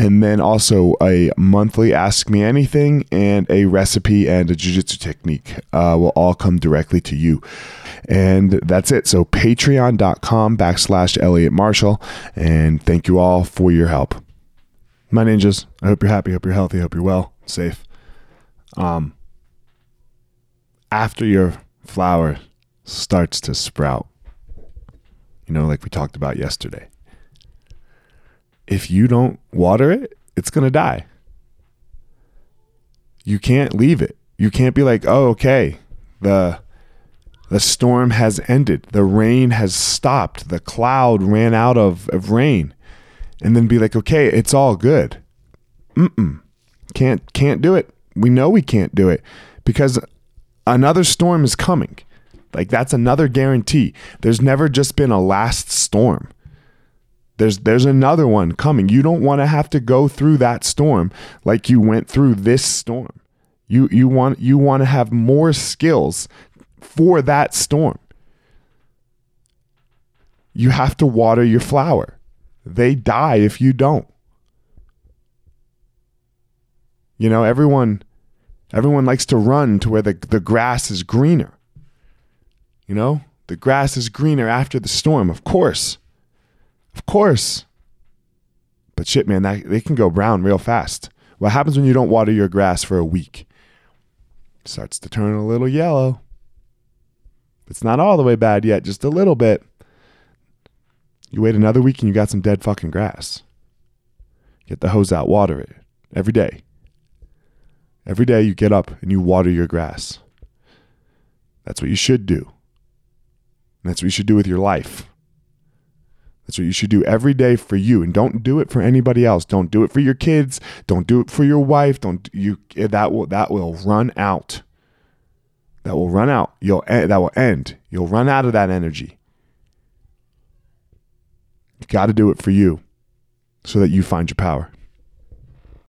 and then also a monthly ask me anything and a recipe and a jiu-jitsu technique uh, will all come directly to you. And that's it. So patreon.com backslash elliot marshall and thank you all for your help. My ninjas i hope you're happy hope you're healthy hope you're well safe. Um after your flower starts to sprout you know like we talked about yesterday if you don't water it, it's going to die. You can't leave it. You can't be like, "Oh, okay. The the storm has ended. The rain has stopped. The cloud ran out of, of rain." And then be like, "Okay, it's all good." Mm-mm. Can't can't do it. We know we can't do it because another storm is coming. Like that's another guarantee. There's never just been a last storm. There's there's another one coming. You don't want to have to go through that storm like you went through this storm. You you want you want to have more skills for that storm. You have to water your flower. They die if you don't. You know, everyone everyone likes to run to where the, the grass is greener. You know, the grass is greener after the storm, of course. Of course. But shit, man, that, they can go brown real fast. What happens when you don't water your grass for a week? It starts to turn a little yellow. It's not all the way bad yet, just a little bit. You wait another week and you got some dead fucking grass. Get the hose out, water it every day. Every day you get up and you water your grass. That's what you should do. that's what you should do with your life. That's what you should do every day for you, and don't do it for anybody else. Don't do it for your kids. Don't do it for your wife. Don't you? Eh, that will that will run out. That will run out. You'll eh, that will end. You'll run out of that energy. You got to do it for you, so that you find your power.